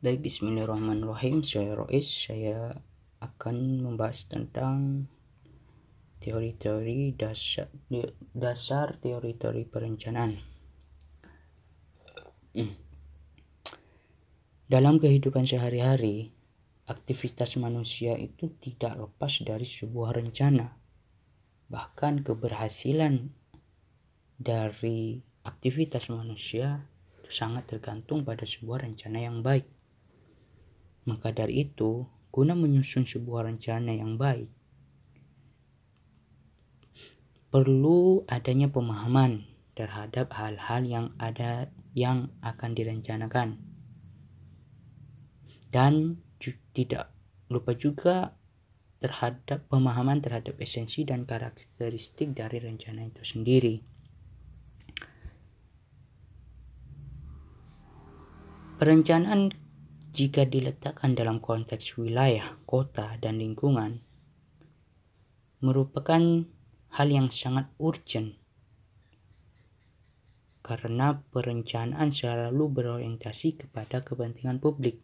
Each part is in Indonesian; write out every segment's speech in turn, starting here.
Baik, bismillahirrahmanirrahim. Saya Rois. Saya akan membahas tentang teori-teori dasar, dasar teori-teori perencanaan. Dalam kehidupan sehari-hari, aktivitas manusia itu tidak lepas dari sebuah rencana. Bahkan keberhasilan dari aktivitas manusia itu sangat tergantung pada sebuah rencana yang baik. Maka dari itu, guna menyusun sebuah rencana yang baik, perlu adanya pemahaman terhadap hal-hal yang ada yang akan direncanakan. Dan tidak lupa juga terhadap pemahaman terhadap esensi dan karakteristik dari rencana itu sendiri. Perencanaan jika diletakkan dalam konteks wilayah, kota, dan lingkungan, merupakan hal yang sangat urgent karena perencanaan selalu berorientasi kepada kepentingan publik,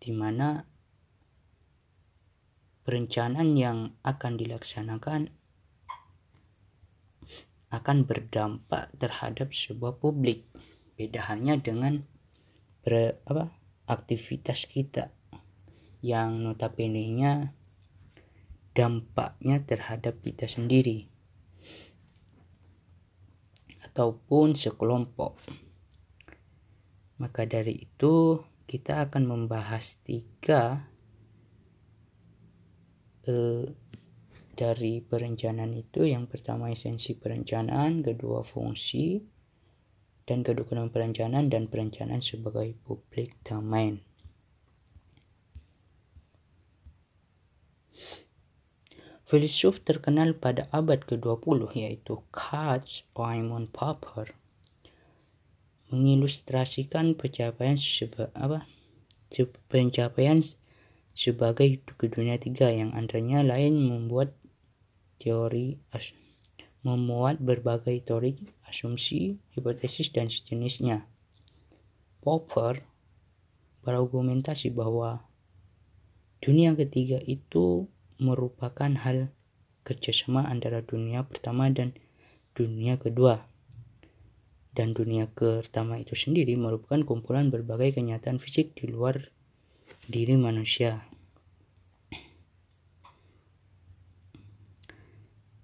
di mana perencanaan yang akan dilaksanakan akan berdampak terhadap sebuah publik. Beda halnya dengan apa, aktivitas kita yang notabene-nya dampaknya terhadap kita sendiri ataupun sekelompok. Maka dari itu kita akan membahas tiga eh, dari perencanaan itu. Yang pertama esensi perencanaan, kedua fungsi, dan kedudukan perencanaan dan perencanaan sebagai publik domain. Filsuf terkenal pada abad ke-20 yaitu Karl Raimund Popper mengilustrasikan pencapaian seba, apa pencapaian sebagai ke dunia tiga yang antaranya lain membuat teori as, memuat berbagai teori asumsi hipotesis dan sejenisnya Popper berargumentasi bahwa dunia ketiga itu merupakan hal kerjasama antara dunia pertama dan dunia kedua. Dan dunia pertama itu sendiri merupakan kumpulan berbagai kenyataan fisik di luar diri manusia.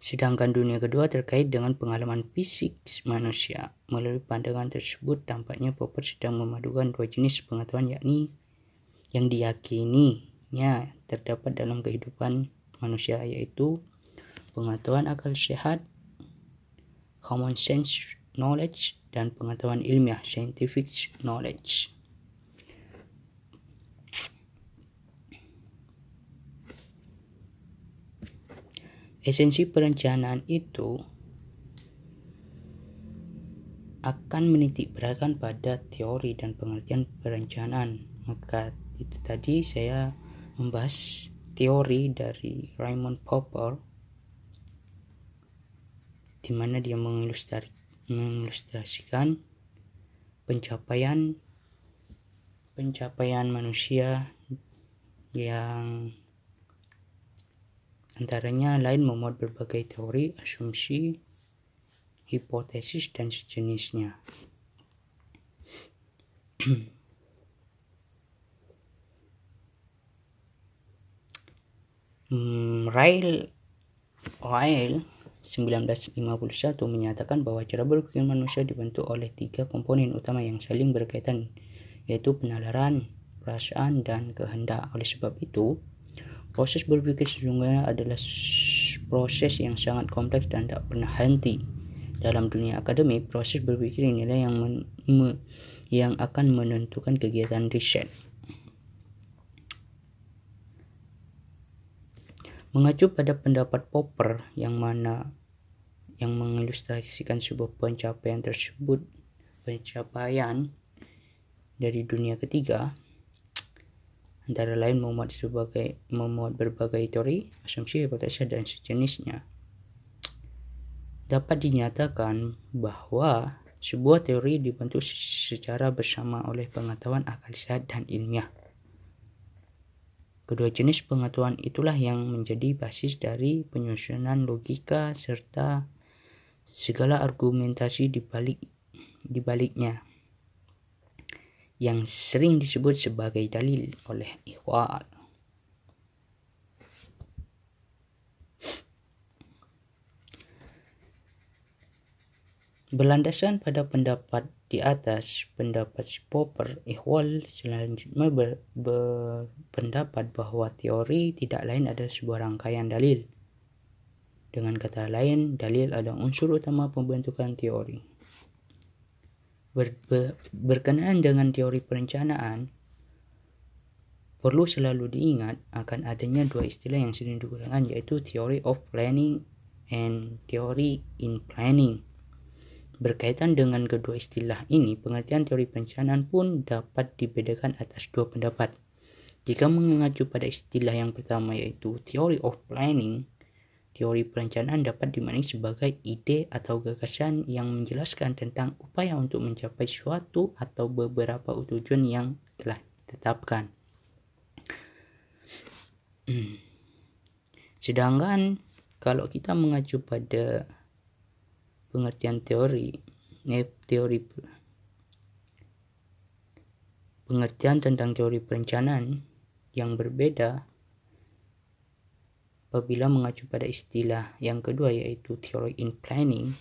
Sedangkan dunia kedua terkait dengan pengalaman fisik manusia. Melalui pandangan tersebut, tampaknya Popper sedang memadukan dua jenis pengetahuan yakni yang diyakini nya terdapat dalam kehidupan manusia yaitu pengetahuan akal sehat, common sense knowledge, dan pengetahuan ilmiah scientific knowledge. Esensi perencanaan itu akan menitik beratkan pada teori dan pengertian perencanaan. Maka itu tadi saya membahas teori dari Raymond Popper di mana dia mengilustrasikan pencapaian pencapaian manusia yang antaranya lain memuat berbagai teori, asumsi, hipotesis, dan sejenisnya. Hmm, Rail Rail 1951 menyatakan bahwa cara berpikir manusia dibentuk oleh tiga komponen utama yang saling berkaitan yaitu penalaran, perasaan, dan kehendak. Oleh sebab itu, proses berpikir sesungguhnya adalah proses yang sangat kompleks dan tak pernah henti. Dalam dunia akademik, proses berpikir inilah yang men, me, yang akan menentukan kegiatan riset. Mengacu pada pendapat Popper yang mana yang mengilustrasikan sebuah pencapaian tersebut pencapaian dari dunia ketiga antara lain memuat sebagai memuat berbagai teori, asumsi, hipotesis dan sejenisnya. Dapat dinyatakan bahwa Sebuah teori dibentuk secara bersama oleh pengetahuan akal sehat dan ilmiah. Kedua jenis pengetahuan itulah yang menjadi basis dari penyusunan logika serta segala argumentasi di balik di baliknya yang sering disebut sebagai dalil oleh ikhwal. Berlandasan pada pendapat di atas, pendapat Popper, Ikhwal selanjutnya ber, berpendapat bahwa teori tidak lain adalah sebuah rangkaian dalil. Dengan kata lain, dalil adalah unsur utama pembentukan teori. Ber, ber, berkenaan dengan teori perencanaan, perlu selalu diingat akan adanya dua istilah yang sering digunakan yaitu theory of planning and theory in planning. Berkaitan dengan kedua istilah ini, pengertian teori perencanaan pun dapat dibedakan atas dua pendapat. Jika mengacu pada istilah yang pertama yaitu theory of planning, teori perencanaan dapat dimaknai sebagai ide atau gagasan yang menjelaskan tentang upaya untuk mencapai suatu atau beberapa tujuan yang telah ditetapkan. Sedangkan kalau kita mengacu pada pengertian teori eh, teori pengertian tentang teori perencanaan yang berbeda apabila mengacu pada istilah yang kedua yaitu teori in planning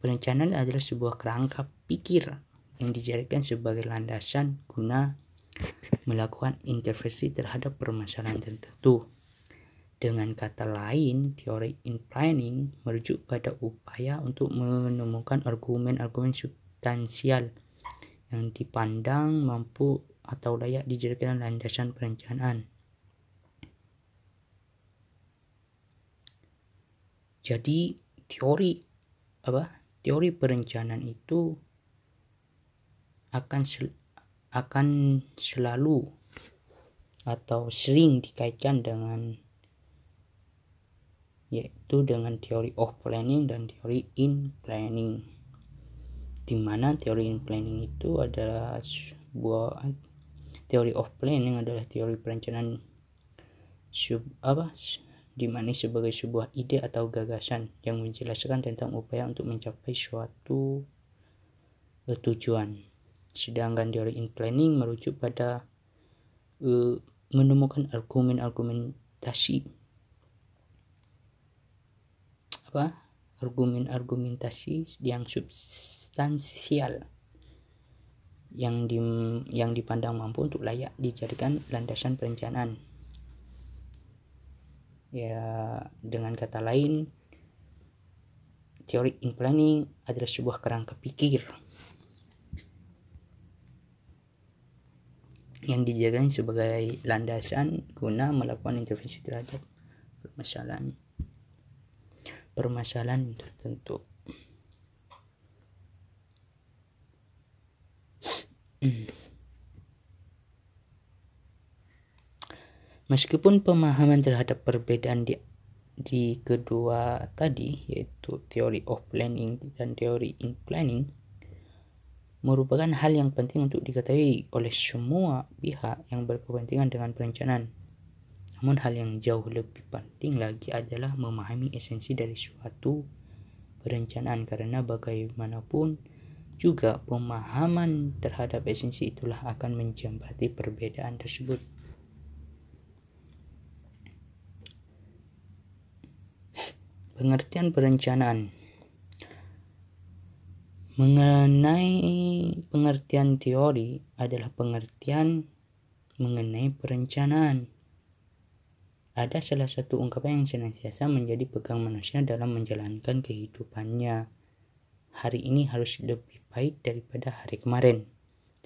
perencanaan adalah sebuah kerangka pikir yang dijadikan sebagai landasan guna melakukan intervensi terhadap permasalahan tertentu dengan kata lain, teori in planning merujuk pada upaya untuk menemukan argumen-argumen substansial yang dipandang mampu atau layak dijadikan landasan perencanaan. Jadi teori apa? Teori perencanaan itu akan sel, akan selalu atau sering dikaitkan dengan yaitu dengan teori of planning dan teori in planning di mana teori in planning itu adalah sebuah teori of planning adalah teori perencanaan sub apa di mana sebagai sebuah ide atau gagasan yang menjelaskan tentang upaya untuk mencapai suatu uh, tujuan. Sedangkan teori in planning merujuk pada uh, menemukan argumen-argumentasi apa? Argumen-argumentasi yang substansial yang di, yang dipandang mampu untuk layak dijadikan landasan perencanaan. Ya, dengan kata lain, teori in planning adalah sebuah kerangka pikir yang dijadikan sebagai landasan guna melakukan intervensi terhadap permasalahan permasalahan tertentu. Meskipun pemahaman terhadap perbedaan di, di kedua tadi, yaitu teori of planning dan teori in planning, merupakan hal yang penting untuk diketahui oleh semua pihak yang berkepentingan dengan perencanaan namun hal yang jauh lebih penting lagi adalah memahami esensi dari suatu perencanaan karena bagaimanapun juga pemahaman terhadap esensi itulah akan menjambati perbedaan tersebut. Pengertian perencanaan mengenai pengertian teori adalah pengertian mengenai perencanaan ada salah satu ungkapan yang senantiasa menjadi pegang manusia dalam menjalankan kehidupannya. Hari ini harus lebih baik daripada hari kemarin,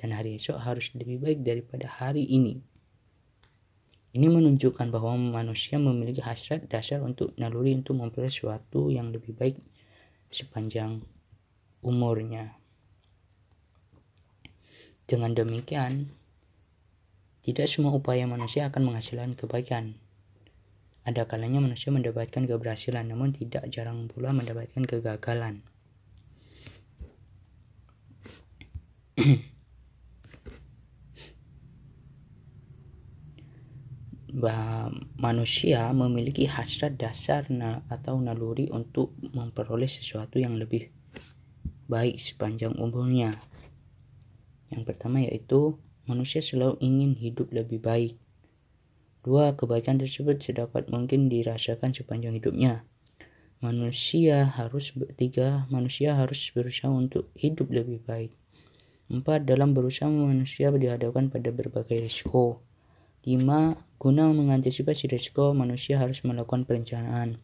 dan hari esok harus lebih baik daripada hari ini. Ini menunjukkan bahwa manusia memiliki hasrat dasar untuk naluri untuk memperoleh sesuatu yang lebih baik sepanjang umurnya. Dengan demikian, tidak semua upaya manusia akan menghasilkan kebaikan ada kalanya manusia mendapatkan keberhasilan, namun tidak jarang pula mendapatkan kegagalan. bahwa manusia memiliki hasrat dasar atau naluri untuk memperoleh sesuatu yang lebih baik sepanjang umurnya. Yang pertama yaitu manusia selalu ingin hidup lebih baik. Dua, kebaikan tersebut sedapat mungkin dirasakan sepanjang hidupnya. Manusia harus tiga, manusia harus berusaha untuk hidup lebih baik. Empat, dalam berusaha manusia dihadapkan pada berbagai risiko. Lima, guna mengantisipasi risiko, manusia harus melakukan perencanaan.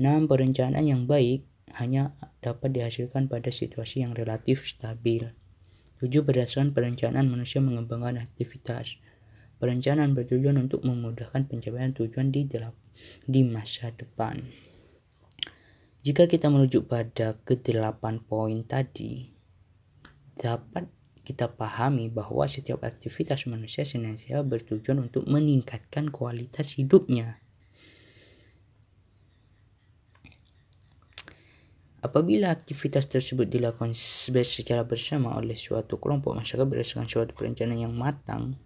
Enam, perencanaan yang baik hanya dapat dihasilkan pada situasi yang relatif stabil. Tujuh, berdasarkan perencanaan manusia mengembangkan aktivitas. Perencanaan bertujuan untuk memudahkan pencapaian tujuan di dalam di masa depan. Jika kita merujuk pada kedelapan poin tadi, dapat kita pahami bahwa setiap aktivitas manusia senantiasa bertujuan untuk meningkatkan kualitas hidupnya. Apabila aktivitas tersebut dilakukan secara bersama oleh suatu kelompok masyarakat berdasarkan suatu perencanaan yang matang,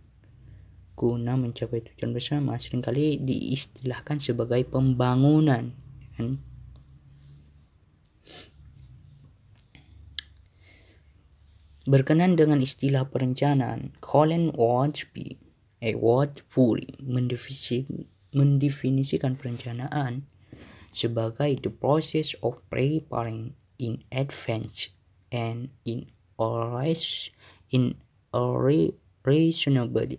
guna mencapai tujuan bersama sering kali diistilahkan sebagai pembangunan kan Berkenan dengan istilah perencanaan, Colin Watchby, eh, Watchbury mendefinisikan perencanaan sebagai the process of preparing in advance and in a, in a reasonable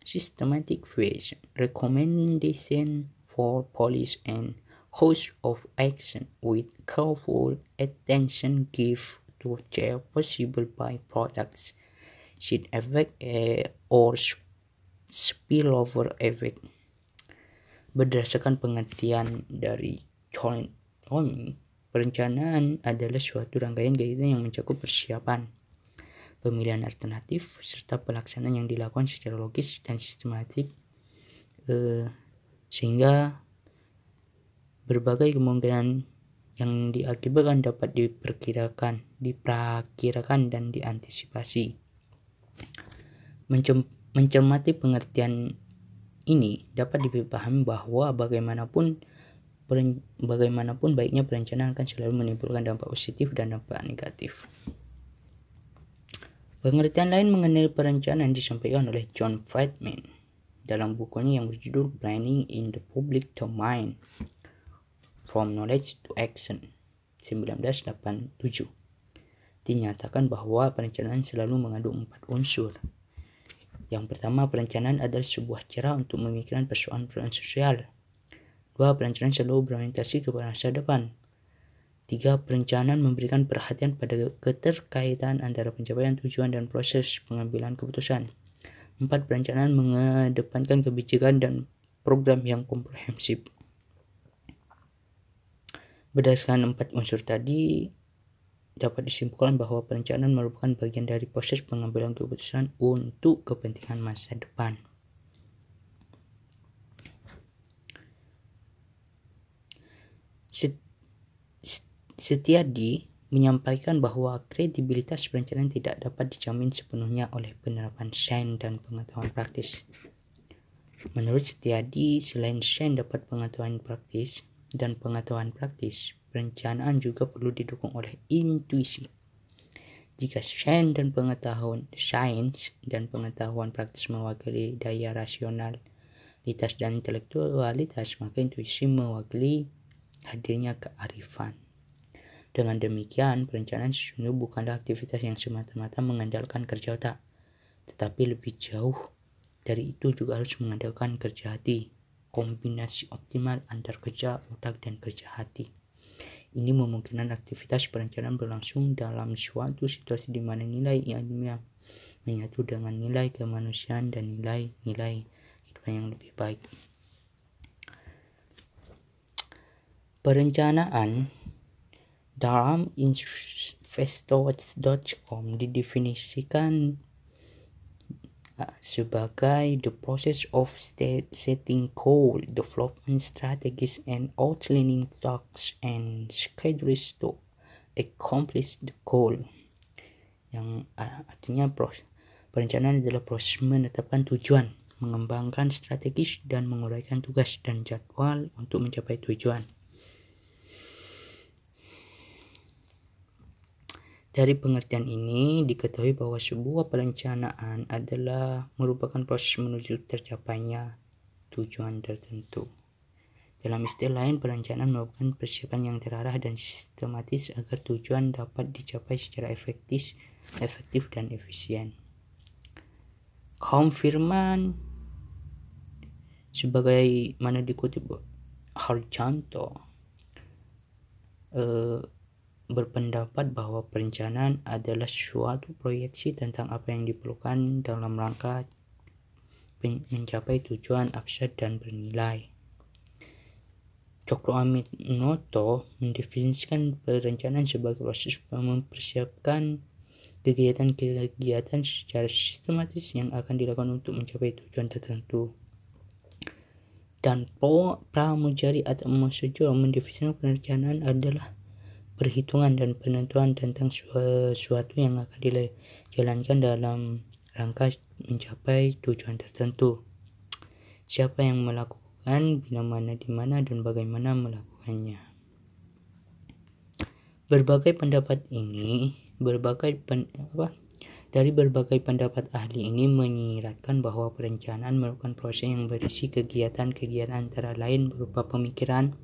systematic way recommendation for police and host of action with careful attention give to their possible byproducts should effect uh, or spillover effect. Berdasarkan pengertian dari John Tommy, perencanaan adalah suatu rangkaian kegiatan yang mencakup persiapan, pemilihan alternatif, serta pelaksanaan yang dilakukan secara logis dan sistematik uh, sehingga berbagai kemungkinan yang diakibatkan dapat diperkirakan, diperkirakan dan diantisipasi. Mencem mencermati pengertian ini dapat dipahami bahwa bagaimanapun bagaimanapun baiknya perencanaan akan selalu menimbulkan dampak positif dan dampak negatif. Pengertian lain mengenai perencanaan disampaikan oleh John Friedman dalam bukunya yang berjudul Planning in the Public Domain From Knowledge to Action 1987 dinyatakan bahwa perencanaan selalu mengandung empat unsur. Yang pertama, perencanaan adalah sebuah cara untuk memikirkan persoalan-persoalan sosial. Dua, perencanaan selalu berorientasi kepada masa depan. Tiga, perencanaan memberikan perhatian pada keterkaitan antara pencapaian tujuan dan proses pengambilan keputusan. Empat, perencanaan mengedepankan kebijakan dan program yang komprehensif. Berdasarkan empat unsur tadi, dapat disimpulkan bahwa perencanaan merupakan bagian dari proses pengambilan keputusan untuk kepentingan masa depan. Setiadi menyampaikan bahwa kredibilitas perencanaan tidak dapat dijamin sepenuhnya oleh penerapan sains dan pengetahuan praktis. Menurut Setiadi, selain sains dapat pengetahuan praktis, dan pengetahuan praktis, perencanaan juga perlu didukung oleh intuisi. Jika sains dan pengetahuan sains dan pengetahuan praktis mewakili daya rasionalitas dan intelektualitas, maka intuisi mewakili hadirnya kearifan. Dengan demikian, perencanaan sesungguhnya bukanlah aktivitas yang semata-mata mengandalkan kerja otak, tetapi lebih jauh dari itu juga harus mengandalkan kerja hati, kombinasi optimal antar kerja otak dan kerja hati. Ini memungkinkan aktivitas perencanaan berlangsung dalam suatu situasi di mana nilai ilmiah menyatu dengan nilai kemanusiaan dan nilai-nilai kehidupan yang lebih baik. Perencanaan dalam investor.com didefinisikan sebagai the process of setting goal, development strategies, and outlining tasks and schedules to accomplish the goal. yang artinya proses perencanaan adalah proses menetapkan tujuan mengembangkan strategis dan menguraikan tugas dan jadwal untuk mencapai tujuan Dari pengertian ini diketahui bahwa sebuah perencanaan adalah merupakan proses menuju tercapainya tujuan tertentu. Dalam istilah lain, perencanaan merupakan persiapan yang terarah dan sistematis agar tujuan dapat dicapai secara efektif, efektif dan efisien. Kaum firman sebagai mana dikutip Harjanto eh, berpendapat bahwa perencanaan adalah suatu proyeksi tentang apa yang diperlukan dalam rangka mencapai tujuan abstrak dan bernilai. Cokro Amit Noto mendefinisikan perencanaan sebagai proses mempersiapkan kegiatan-kegiatan secara sistematis yang akan dilakukan untuk mencapai tujuan tertentu. Dan Pramujari atau Masujo mendefinisikan perencanaan adalah perhitungan dan penentuan tentang sesuatu yang akan dijalankan dalam rangka mencapai tujuan tertentu. Siapa yang melakukan, bila mana, di mana, dan bagaimana melakukannya. Berbagai pendapat ini, berbagai pen, apa, dari berbagai pendapat ahli ini menyiratkan bahwa perencanaan merupakan proses yang berisi kegiatan-kegiatan antara lain berupa pemikiran,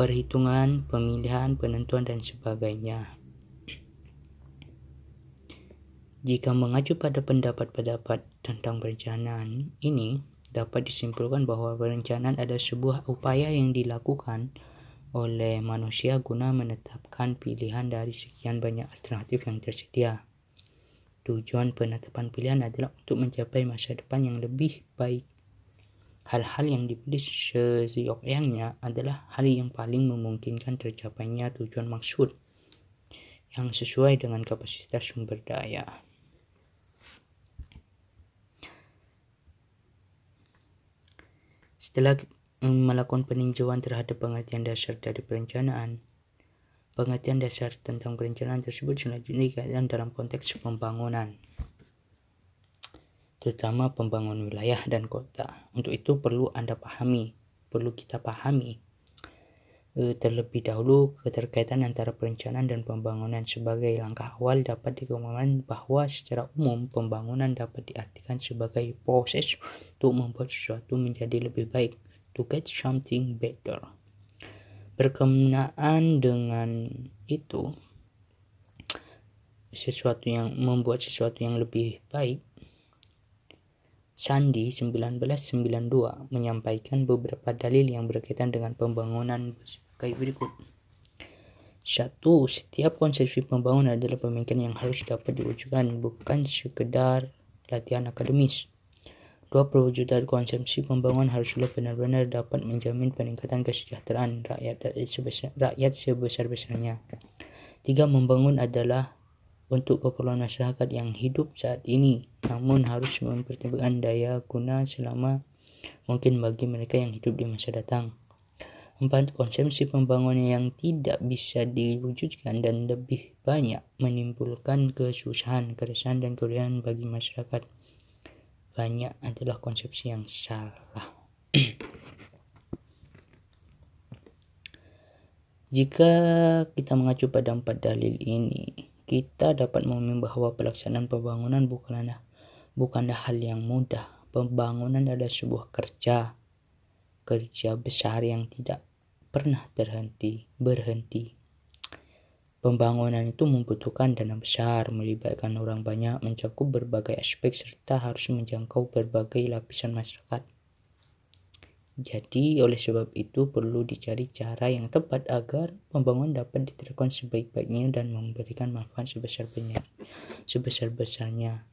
perhitungan, pemilihan, penentuan, dan sebagainya. Jika mengacu pada pendapat-pendapat tentang perencanaan ini, dapat disimpulkan bahwa perencanaan adalah sebuah upaya yang dilakukan oleh manusia guna menetapkan pilihan dari sekian banyak alternatif yang tersedia. Tujuan penetapan pilihan adalah untuk mencapai masa depan yang lebih baik Hal-hal yang dipilih seyogyanya adalah hal yang paling memungkinkan tercapainya tujuan maksud yang sesuai dengan kapasitas sumber daya. Setelah melakukan peninjauan terhadap pengertian dasar dari perencanaan, pengertian dasar tentang perencanaan tersebut selanjutnya dikaitkan dalam konteks pembangunan terutama pembangunan wilayah dan kota. Untuk itu perlu Anda pahami, perlu kita pahami e, terlebih dahulu keterkaitan antara perencanaan dan pembangunan sebagai langkah awal dapat dikemukakan bahwa secara umum pembangunan dapat diartikan sebagai proses untuk membuat sesuatu menjadi lebih baik to get something better berkenaan dengan itu sesuatu yang membuat sesuatu yang lebih baik Sandi 1992 menyampaikan beberapa dalil yang berkaitan dengan pembangunan sebagai berikut. Satu, setiap konsepsi pembangunan adalah pemikiran yang harus dapat diwujudkan, bukan sekedar latihan akademis. Dua, perwujudan konsepsi pembangunan haruslah benar-benar dapat menjamin peningkatan kesejahteraan rakyat rakyat sebesar-besarnya. Tiga, membangun adalah untuk keperluan masyarakat yang hidup saat ini, namun harus mempertimbangkan daya guna selama mungkin bagi mereka yang hidup di masa datang. Empat, konsumsi pembangunan yang tidak bisa diwujudkan dan lebih banyak menimbulkan kesusahan, keresahan, dan kerugian bagi masyarakat. Banyak adalah konsepsi yang salah. Jika kita mengacu pada empat dalil ini, kita dapat memahami bahwa pelaksanaan pembangunan bukanlah bukanlah hal yang mudah. Pembangunan adalah sebuah kerja, kerja besar yang tidak pernah terhenti, berhenti. Pembangunan itu membutuhkan dana besar, melibatkan orang banyak, mencakup berbagai aspek, serta harus menjangkau berbagai lapisan masyarakat. Jadi oleh sebab itu perlu dicari cara yang tepat agar pembangunan dapat diterapkan sebaik-baiknya dan memberikan manfaat sebesar-besarnya. Sebesar-besarnya.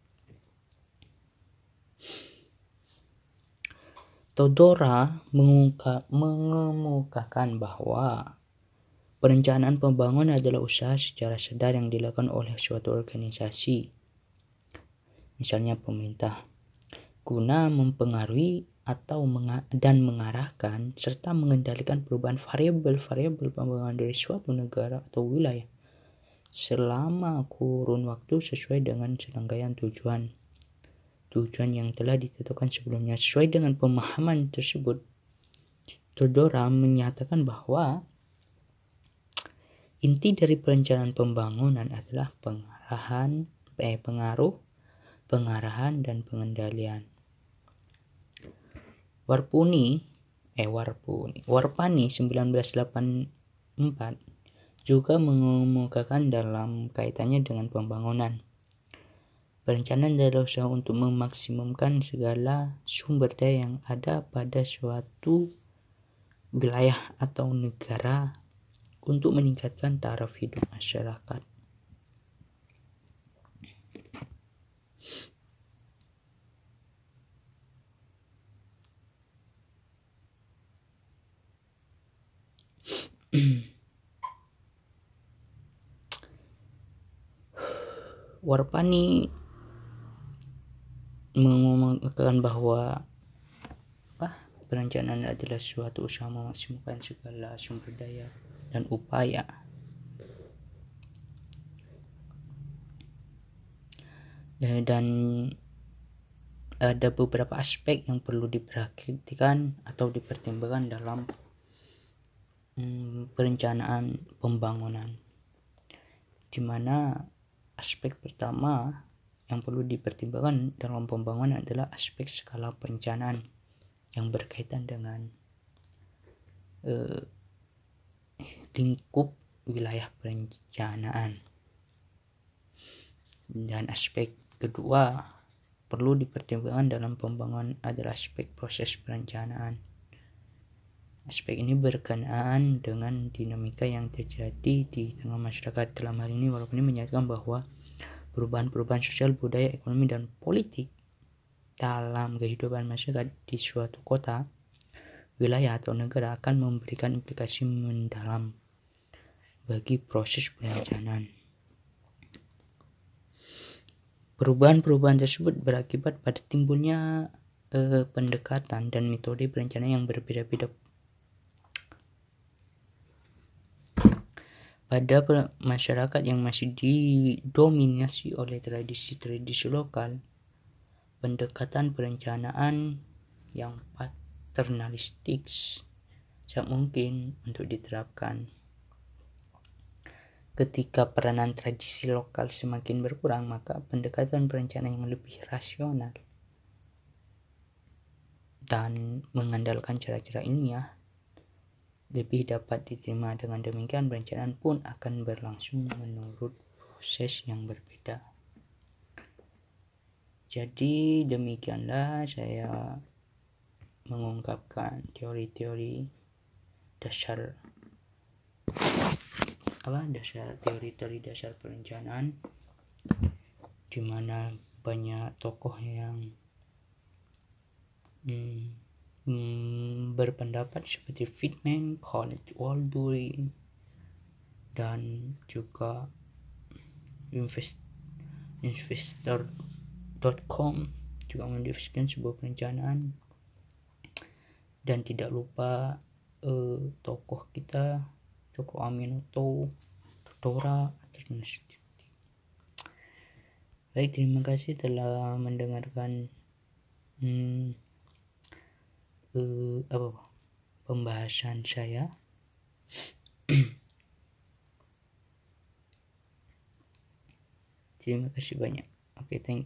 Todora mengungkap, mengemukakan bahwa perencanaan pembangunan adalah usaha secara sadar yang dilakukan oleh suatu organisasi, misalnya pemerintah, guna mempengaruhi atau menga dan mengarahkan serta mengendalikan perubahan variabel-variabel pembangunan dari suatu negara atau wilayah. selama kurun waktu sesuai dengan serangkaian tujuan tujuan yang telah ditetapkan sebelumnya sesuai dengan pemahaman tersebut Todora menyatakan bahwa inti dari perencanaan pembangunan adalah pengarahan eh, pengaruh pengarahan dan pengendalian Warpuni eh Warpuni Warpani 1984 juga mengemukakan dalam kaitannya dengan pembangunan. Perencanaan adalah usaha untuk memaksimumkan segala sumber daya yang ada pada suatu wilayah atau negara untuk meningkatkan taraf hidup masyarakat. Warpani mengumumkan bahwa apa perencanaan adalah suatu usaha memaksimalkan segala sumber daya dan upaya. Eh, dan ada beberapa aspek yang perlu diperhatikan atau dipertimbangkan dalam hmm, perencanaan pembangunan. Di mana aspek pertama yang perlu dipertimbangkan dalam pembangunan adalah aspek skala perencanaan yang berkaitan dengan uh, lingkup wilayah perencanaan. Dan aspek kedua perlu dipertimbangkan dalam pembangunan adalah aspek proses perencanaan Aspek ini berkenaan dengan dinamika yang terjadi di tengah masyarakat. Dalam hal ini, walaupun ini menyatakan bahwa perubahan-perubahan sosial, budaya, ekonomi, dan politik dalam kehidupan masyarakat di suatu kota, wilayah, atau negara akan memberikan implikasi mendalam bagi proses perencanaan. Perubahan-perubahan tersebut berakibat pada timbulnya eh, pendekatan dan metode perencanaan yang berbeda-beda pada masyarakat yang masih didominasi oleh tradisi-tradisi lokal, pendekatan perencanaan yang paternalistik sangat mungkin untuk diterapkan. Ketika peranan tradisi lokal semakin berkurang, maka pendekatan perencanaan yang lebih rasional dan mengandalkan cara-cara ilmiah lebih dapat diterima. Dengan demikian, perencanaan pun akan berlangsung menurut proses yang berbeda. Jadi demikianlah saya mengungkapkan teori-teori dasar apa dasar teori-teori dasar perencanaan di mana banyak tokoh yang hmm, hmm, berpendapat seperti Fitman, College Waldbury, dan juga invest, investor.com juga mendiskusikan sebuah perencanaan. Dan tidak lupa uh, tokoh kita Joko Aminoto Tora Baik, terima kasih telah mendengarkan hmm, uh, apa pembahasan saya. Terima kasih banyak. Oke okay, thank you